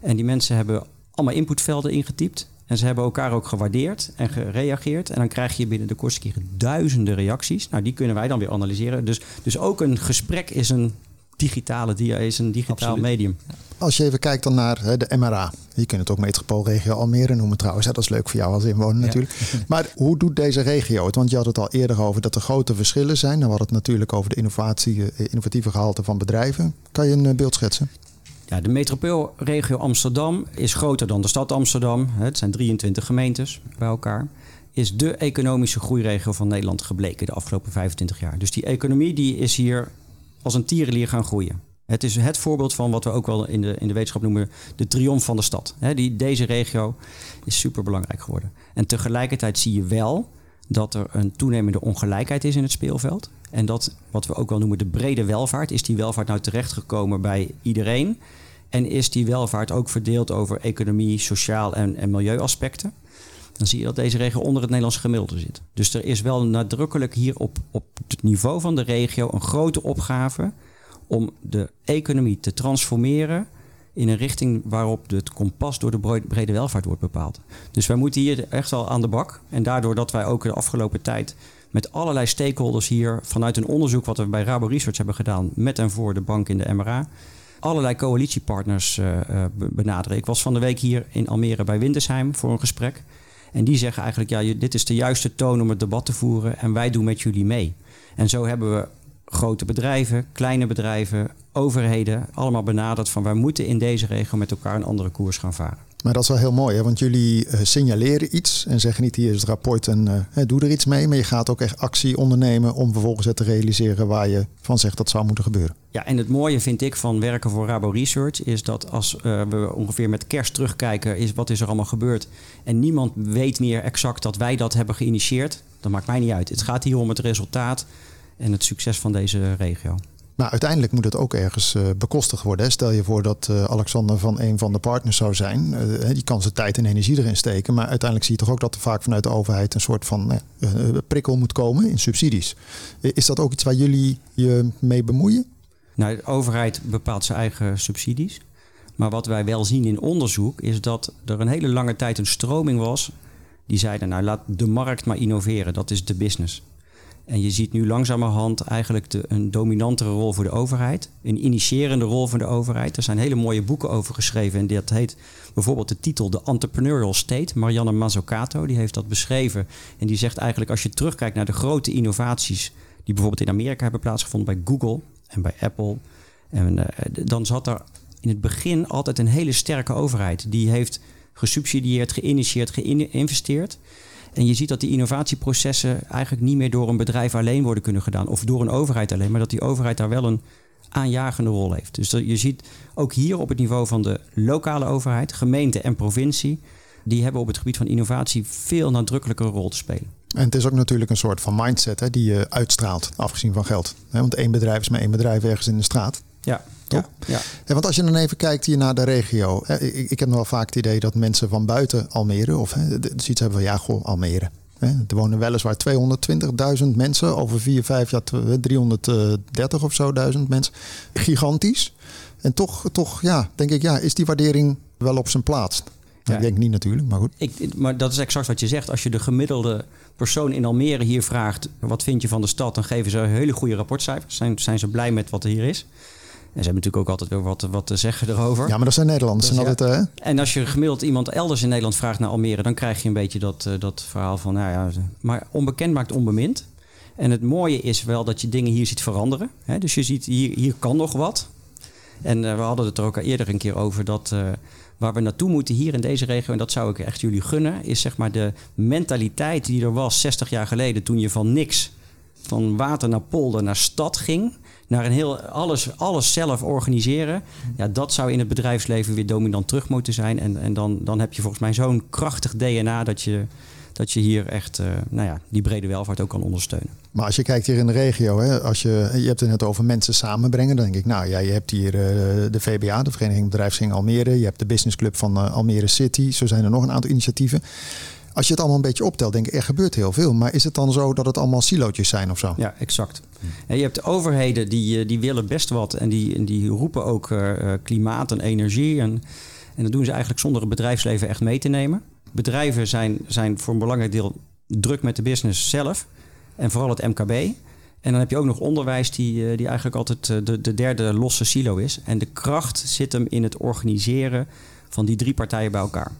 En die mensen hebben allemaal inputvelden ingetypt. En ze hebben elkaar ook gewaardeerd en gereageerd. En dan krijg je binnen de kortste keren duizenden reacties. Nou, die kunnen wij dan weer analyseren. Dus, dus ook een gesprek is een digitale dia, is een digitaal Absoluut. medium. Als je even kijkt dan naar hè, de MRA. Je kunt het ook metropoolregio Almere noemen trouwens. Dat is leuk voor jou als inwoner ja. natuurlijk. Maar hoe doet deze regio het? Want je had het al eerder over dat er grote verschillen zijn. Dan hadden het natuurlijk over de innovatie, innovatieve gehalte van bedrijven. Kan je een beeld schetsen? Ja, de metropoolregio Amsterdam is groter dan de stad Amsterdam. Het zijn 23 gemeentes bij elkaar. Is de economische groeiregio van Nederland gebleken de afgelopen 25 jaar. Dus die economie die is hier als een tierenlier gaan groeien. Het is het voorbeeld van wat we ook wel in de, in de wetenschap noemen de triomf van de stad. Die, deze regio is super belangrijk geworden. En tegelijkertijd zie je wel dat er een toenemende ongelijkheid is in het speelveld. En dat wat we ook wel noemen de brede welvaart. Is die welvaart nou terechtgekomen bij iedereen? En is die welvaart ook verdeeld over economie, sociaal en, en milieuaspecten? Dan zie je dat deze regio onder het Nederlandse gemiddelde zit. Dus er is wel nadrukkelijk hier op, op het niveau van de regio een grote opgave om de economie te transformeren in een richting waarop het kompas door de brede welvaart wordt bepaald. Dus wij moeten hier echt wel aan de bak. En daardoor dat wij ook de afgelopen tijd met allerlei stakeholders hier vanuit een onderzoek wat we bij Rabo Research hebben gedaan met en voor de bank in de MRA, allerlei coalitiepartners uh, benaderen. Ik was van de week hier in Almere bij Windersheim voor een gesprek. En die zeggen eigenlijk, ja, dit is de juiste toon om het debat te voeren en wij doen met jullie mee. En zo hebben we grote bedrijven, kleine bedrijven, overheden allemaal benaderd van wij moeten in deze regio met elkaar een andere koers gaan varen. Maar dat is wel heel mooi, hè? want jullie uh, signaleren iets en zeggen niet hier is het rapport en uh, doe er iets mee. Maar je gaat ook echt actie ondernemen om vervolgens het te realiseren waar je van zegt dat zou moeten gebeuren. Ja, en het mooie vind ik van werken voor Rabo Research is dat als uh, we ongeveer met kerst terugkijken, is wat is er allemaal gebeurd. En niemand weet meer exact dat wij dat hebben geïnitieerd. Dat maakt mij niet uit. Het gaat hier om het resultaat en het succes van deze regio. Maar uiteindelijk moet het ook ergens uh, bekostigd worden. Hè? Stel je voor dat uh, Alexander van een van de partners zou zijn. Uh, die kan zijn tijd en energie erin steken. Maar uiteindelijk zie je toch ook dat er vaak vanuit de overheid een soort van prikkel moet komen in subsidies. Is dat ook iets waar jullie je mee bemoeien? Nou, de overheid bepaalt zijn eigen subsidies. Maar wat wij wel zien in onderzoek is dat er een hele lange tijd een stroming was. Die zeiden, nou laat de markt maar innoveren, dat is de business. En je ziet nu langzamerhand eigenlijk de, een dominantere rol voor de overheid. Een initiërende rol voor de overheid. Er zijn hele mooie boeken over geschreven. En dat heet bijvoorbeeld de titel The Entrepreneurial State. Marianne Mazzucato die heeft dat beschreven. En die zegt eigenlijk als je terugkijkt naar de grote innovaties... die bijvoorbeeld in Amerika hebben plaatsgevonden bij Google en bij Apple... En, uh, dan zat er in het begin altijd een hele sterke overheid. Die heeft gesubsidieerd, geïnitieerd, geïnvesteerd... En je ziet dat die innovatieprocessen eigenlijk niet meer door een bedrijf alleen worden kunnen gedaan. Of door een overheid alleen. Maar dat die overheid daar wel een aanjagende rol heeft. Dus je ziet ook hier op het niveau van de lokale overheid, gemeente en provincie. Die hebben op het gebied van innovatie veel nadrukkelijker rol te spelen. En het is ook natuurlijk een soort van mindset hè, die je uitstraalt, afgezien van geld. Want één bedrijf is maar één bedrijf ergens in de straat. Ja, toch? Ja, ja. want als je dan even kijkt hier naar de regio. Ik, ik heb nog wel vaak het idee dat mensen van buiten Almere, of hè, zoiets hebben van ja, goh, Almere. Er wonen weliswaar 220.000 mensen, over 4, 5 jaar 330 of zo duizend mensen. Gigantisch. En toch, toch ja, denk ik, ja, is die waardering wel op zijn plaats? Ja. Ik denk niet natuurlijk, maar goed. Ik, maar dat is exact wat je zegt. Als je de gemiddelde persoon in Almere hier vraagt... wat vind je van de stad, dan geven ze hele goede rapportcijfers. Zijn, zijn ze blij met wat er hier is. En ze hebben natuurlijk ook altijd weer wat, wat te zeggen erover. Ja, maar dat zijn Nederlanders. Dus, altijd, hè? En als je gemiddeld iemand elders in Nederland vraagt naar Almere... dan krijg je een beetje dat, uh, dat verhaal van... Nou ja, maar onbekend maakt onbemind. En het mooie is wel dat je dingen hier ziet veranderen. Hè? Dus je ziet, hier, hier kan nog wat. En uh, we hadden het er ook al eerder een keer over... dat waar we naartoe moeten hier in deze regio... en dat zou ik echt jullie gunnen... is zeg maar de mentaliteit die er was 60 jaar geleden... toen je van niks, van water naar polder naar stad ging naar een heel alles, alles zelf organiseren. Ja, dat zou in het bedrijfsleven weer dominant terug moeten zijn. En, en dan, dan heb je volgens mij zo'n krachtig DNA dat je, dat je hier echt uh, nou ja, die brede welvaart ook kan ondersteunen. Maar als je kijkt hier in de regio, hè, als je, je hebt het net over mensen samenbrengen, dan denk ik, nou ja, je hebt hier uh, de VBA, de Vereniging Bedrijfsging Almere, je hebt de businessclub van uh, Almere City, zo zijn er nog een aantal initiatieven. Als je het allemaal een beetje optelt, denk ik, er gebeurt heel veel. Maar is het dan zo dat het allemaal silootjes zijn of zo? Ja, exact. En je hebt overheden die, eh, die willen best wat en die, die roepen ook uh, klimaat en energie. En, en dat doen ze eigenlijk zonder het bedrijfsleven echt mee te nemen. Bedrijven zijn, zijn voor een belangrijk deel druk met de business zelf en vooral het MKB. En dan heb je ook nog onderwijs, die, die eigenlijk altijd de, de derde losse silo is. En de kracht zit hem in het organiseren van die drie partijen bij elkaar.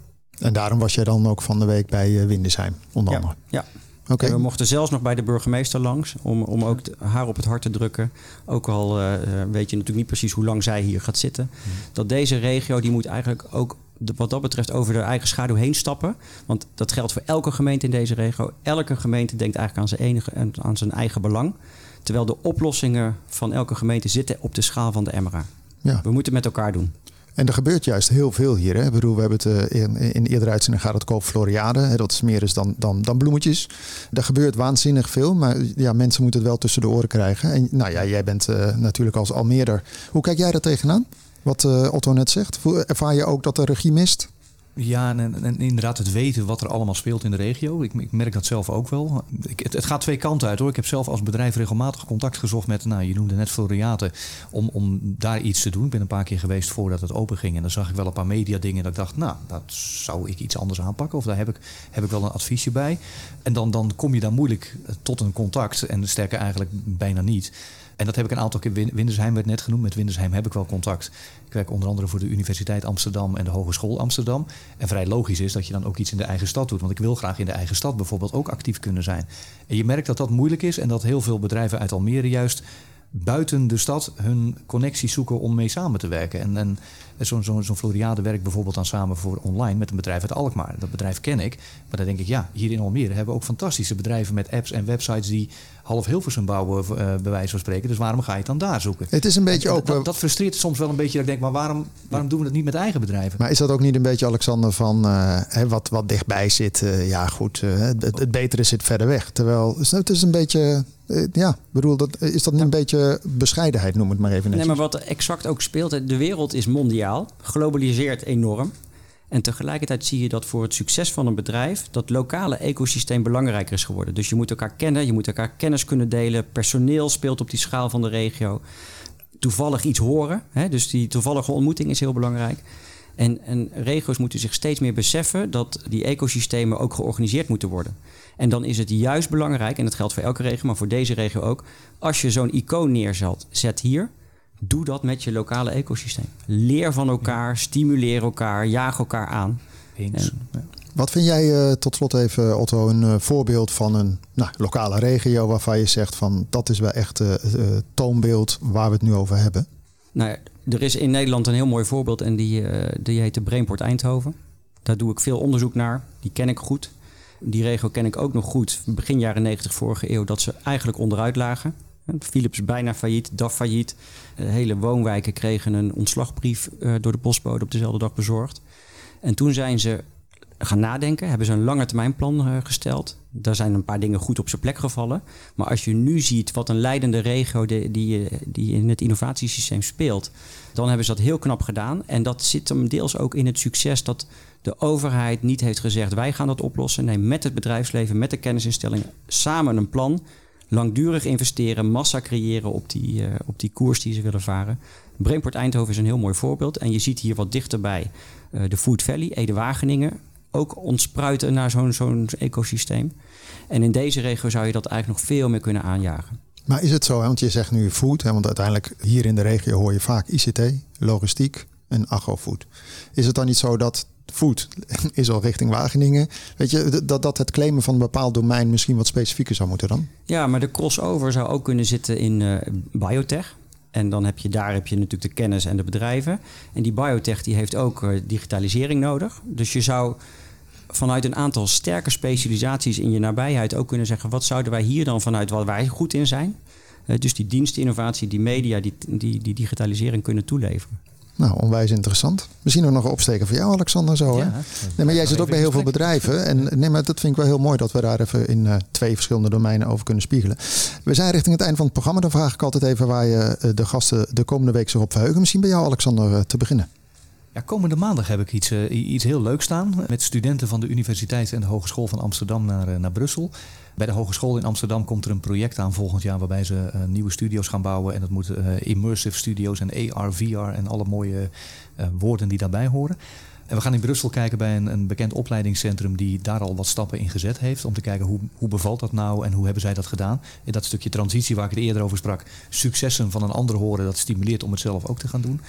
En daarom was jij dan ook van de week bij uh, Windesheim, onder andere. Ja. Okay. we mochten zelfs nog bij de burgemeester langs om, om ook haar op het hart te drukken. Ook al uh, weet je natuurlijk niet precies hoe lang zij hier gaat zitten. Hmm. Dat deze regio, die moet eigenlijk ook wat dat betreft over de eigen schaduw heen stappen. Want dat geldt voor elke gemeente in deze regio. Elke gemeente denkt eigenlijk aan zijn, enige, aan zijn eigen belang. Terwijl de oplossingen van elke gemeente zitten op de schaal van de MRA. Ja. We moeten het met elkaar doen. En er gebeurt juist heel veel hier. Hè? Ik bedoel, we hebben het eh, in, in eerdere uitzending gaat het over Floriade. Hè? Dat is meer is dan, dan, dan bloemetjes. Er gebeurt waanzinnig veel, maar ja, mensen moeten het wel tussen de oren krijgen. En nou ja, jij bent uh, natuurlijk als Almeerder. Hoe kijk jij daar tegenaan? Wat uh, Otto net zegt. Ervaar je ook dat de regie mist? Ja, en, inderdaad het weten wat er allemaal speelt in de regio. Ik, ik merk dat zelf ook wel. Het, het, gaat twee kanten uit hoor. Ik heb zelf als bedrijf regelmatig contact gezocht met, nou je noemde net Floriate, om, om daar iets te doen. Ik ben een paar keer geweest voordat het open ging. En dan zag ik wel een paar media dingen dat ik dacht, nou, dat zou ik iets anders aanpakken. Of daar heb ik, heb ik wel een adviesje bij. En dan, dan kom je daar moeilijk tot een contact. En sterker eigenlijk bijna niet. En dat heb ik een aantal keer. Windersheim werd net genoemd. Met Windersheim heb ik wel contact. Ik werk onder andere voor de Universiteit Amsterdam en de Hogeschool Amsterdam. En vrij logisch is dat je dan ook iets in de eigen stad doet. Want ik wil graag in de eigen stad bijvoorbeeld ook actief kunnen zijn. En je merkt dat dat moeilijk is en dat heel veel bedrijven uit Almere juist buiten de stad hun connecties zoeken om mee samen te werken. En, en zo'n zo, zo Floriade werkt bijvoorbeeld dan samen voor online met een bedrijf uit Alkmaar. Dat bedrijf ken ik. Maar dan denk ik, ja, hier in Almere hebben we ook fantastische bedrijven met apps en websites die half Hilversum bouwen, uh, bij wijze van spreken. Dus waarom ga je het dan daar zoeken? Het is een beetje ook... Dat, dat, frustreert soms wel een beetje. Dat ik denk, maar waarom, waarom doen we het niet met eigen bedrijven? Maar is dat ook niet een beetje, Alexander, van uh, wat, wat dichtbij zit? Uh, ja, goed, het, het, betere zit verder weg. Terwijl het is een beetje... ja, bedoel, dat, is dat niet een beetje bescheidenheid, noem het maar even netjes. Nee, maar wat exact ook speelt, de wereld is mondiaal, globaliseert enorm. En tegelijkertijd zie je dat voor het succes van een bedrijf dat lokale ecosysteem belangrijker is geworden. Dus je moet elkaar kennen, je moet elkaar kennis kunnen delen. Personeel speelt op die schaal van de regio. Toevallig iets horen. Hè? Dus die toevallige ontmoeting is heel belangrijk. En, en regio's moeten zich steeds meer beseffen dat die ecosystemen ook georganiseerd moeten worden. En dan is het juist belangrijk, en dat geldt voor elke regio, maar voor deze regio ook, als je zo'n icoon neerzet zet hier, Doe dat met je lokale ecosysteem. Leer van elkaar, stimuleer elkaar, jaag elkaar aan. Eens. Wat vind jij uh, tot slot even, Otto, een uh, voorbeeld van een nou, lokale regio waarvan je zegt van dat is wel echt het uh, toonbeeld waar we het nu over hebben? Nou, er is in Nederland een heel mooi voorbeeld en die, die heet de Brainport Eindhoven. Daar doe ik veel onderzoek naar, die ken ik goed. Die regio ken ik ook nog goed. Begin jaren 90 vorige eeuw dat ze eigenlijk onderuit lagen. Philips bijna failliet, DAF failliet. De hele woonwijken kregen een ontslagbrief uh, door de postbode op dezelfde dag bezorgd. En toen zijn ze gaan nadenken, hebben ze een lange termijnplan uh, gesteld. Daar zijn een paar dingen goed op zijn plek gevallen. Maar als je nu ziet wat een leidende regio die, die, die in het innovatiesysteem speelt, dan hebben ze dat heel knap gedaan. En dat zit hem deels ook in het succes dat de overheid niet heeft gezegd: wij gaan dat oplossen. Nee, met het bedrijfsleven, met de kennisinstellingen, samen een plan. Langdurig investeren, massa creëren op die, uh, op die koers die ze willen varen. Brainport Eindhoven is een heel mooi voorbeeld. En je ziet hier wat dichterbij uh, de Food Valley, Ede-Wageningen. Ook ontspruiten naar zo'n zo'n ecosysteem. En in deze regio zou je dat eigenlijk nog veel meer kunnen aanjagen. Maar is het zo, hè? want je zegt nu food, hè? want uiteindelijk hier in de regio hoor je vaak ICT, logistiek en agrofood. Is het dan niet zo dat food is al richting Wageningen. Weet je, dat, dat het claimen van een bepaald domein misschien wat specifieker zou moeten dan? Ja, maar de crossover zou ook kunnen zitten in uh, biotech. En dan heb je daar heb je natuurlijk de kennis en de bedrijven. En die biotech die heeft ook uh, digitalisering nodig. Dus je zou vanuit een aantal sterke specialisaties in je nabijheid ook kunnen zeggen: wat zouden wij hier dan vanuit waar wij goed in zijn? Uh, dus die dienstinnovatie, die media, die, die, die digitalisering kunnen toeleveren. Nou, onwijs interessant. Misschien ook nog een opsteken voor jou, Alexander. Zo, hè? nee, maar jij zit ook bij heel veel bedrijven. En nee, maar dat vind ik wel heel mooi dat we daar even in uh, twee verschillende domeinen over kunnen spiegelen. We zijn richting het eind van het programma. Dan vraag ik altijd even waar je uh, de gasten de komende week zich op verheugen. Misschien bij jou, Alexander, te beginnen. Komende maandag heb ik iets, uh, iets heel leuks staan. Met studenten van de Universiteit en de Hogeschool van Amsterdam naar, uh, naar Brussel. Bij de Hogeschool in Amsterdam komt er een project aan volgend jaar waarbij ze uh, nieuwe studio's gaan bouwen. En dat moeten immersive studio's en AR, VR en alle mooie woorden die daarbij horen. En we gaan in Brussel kijken bij een, een, bekend opleidingscentrum die daar al wat stappen in gezet heeft. Om te kijken hoe, hoe bevalt dat nou en hoe hebben zij dat gedaan. In dat stukje transitie waar ik het eerder over sprak. Successen van een ander horen, dat stimuleert om het zelf ook te gaan doen.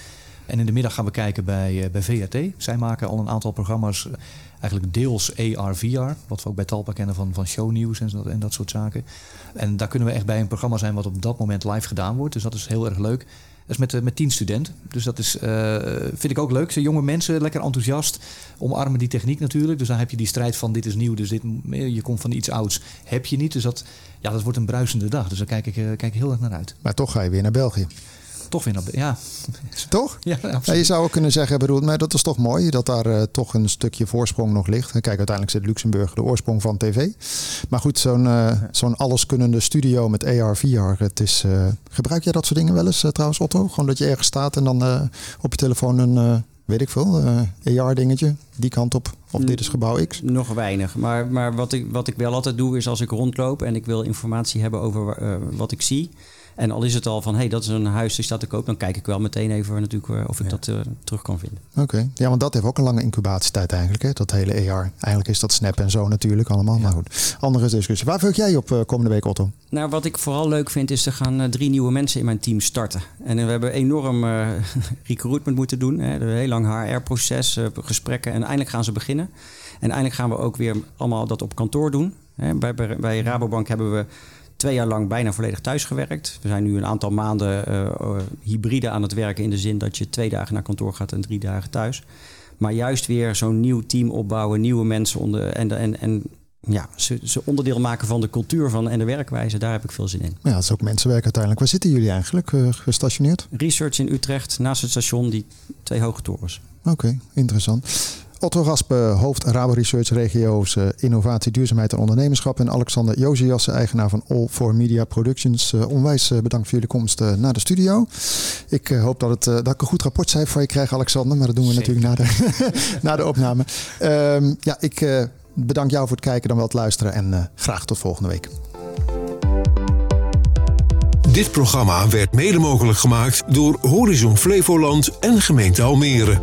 En in de middag gaan we kijken bij, uh, bij VRT. Zij maken al een aantal programma's, uh, eigenlijk deels AR, VR. Wat we ook bij Talpa kennen van, van shownieuws en, en dat soort zaken. En daar kunnen we echt bij een programma zijn wat op dat moment live gedaan wordt. Dus dat is heel erg leuk. Dat is met, uh, met tien studenten. Dus dat is, vind ik ook leuk. Ze jonge mensen, lekker enthousiast. Omarmen die techniek natuurlijk. Dus dan heb je die strijd van dit is nieuw, dus dit, je komt van iets ouds. Heb je niet. Dus dat, ja, dat wordt een bruisende dag. Dus daar kijk ik, kijk ik heel erg naar uit. Maar toch ga je weer naar België toch weer naar ja. Toch? Ja, ja, je zou ook kunnen zeggen, bedoel, maar dat is toch mooi dat daar uh, toch een stukje voorsprong nog ligt. Kijk, uiteindelijk zit Luxemburg de oorsprong van tv. Maar goed, zo'n uh, zo'n alleskunnende studio met AR, VR. Het is, uh, gebruik jij dat soort dingen wel eens trouwens, Otto? Gewoon dat je ergens staat en dan op je telefoon een, weet ik veel, AR-dingetje die kant op. Of dit is gebouw X? Nog weinig. Maar, maar wat, ik, wat ik wel altijd doe is als ik rondloop en ik wil informatie hebben over wat ik zie en al is het al van, hé, hey, dat is een huis die staat te koop, dan kijk ik wel meteen even natuurlijk of ik ja. dat uh, terug kan vinden. Oké, okay. ja, want dat heeft ook een lange incubatietijd eigenlijk, hè? dat hele AR. Eigenlijk is dat Snap en zo natuurlijk allemaal, ja. maar goed. Andere discussie. Waar vul jij op uh, komende week, Otto? Nou, wat ik vooral leuk vind is, er gaan uh, drie nieuwe mensen in mijn team starten. En we hebben enorm recruitment moeten doen. Hè? Een heel lang HR-proces, gesprekken en eindelijk gaan ze beginnen. En eindelijk gaan we ook weer allemaal dat op kantoor doen. Hè? Bij, bij Rabobank hebben we twee jaar lang bijna volledig thuis gewerkt. We zijn nu een aantal maanden uh, hybride aan het werken in de zin dat je twee dagen naar kantoor gaat en drie dagen thuis. Maar juist weer zo'n nieuw team opbouwen, nieuwe mensen onder, en, en, en ja, ze, ze, onderdeel maken van de cultuur van en de werkwijze, daar heb ik veel zin in. Ja, dat is ook mensenwerk uiteindelijk. Waar zitten jullie eigenlijk uh, gestationeerd? Research in Utrecht, naast het station, die twee hoge torens. Oké, okay, interessant. Otto Raspe, hoofd Rabo Research Regio's uh, Innovatie, Duurzaamheid en Ondernemerschap. En Alexander Josiasse, eigenaar van All for Media Productions. Uh, onwijs uh, bedankt voor jullie komst naar de studio. Ik hoop dat, het, dat ik een goed rapport zei voor je krijg, Alexander. Maar dat doen we Zeker. natuurlijk na de, na de opname. Um, ja, ik bedank jou voor het kijken, dan wel het luisteren. En graag tot volgende week. Dit programma werd mede mogelijk gemaakt door Horizon Flevoland en gemeente Almere.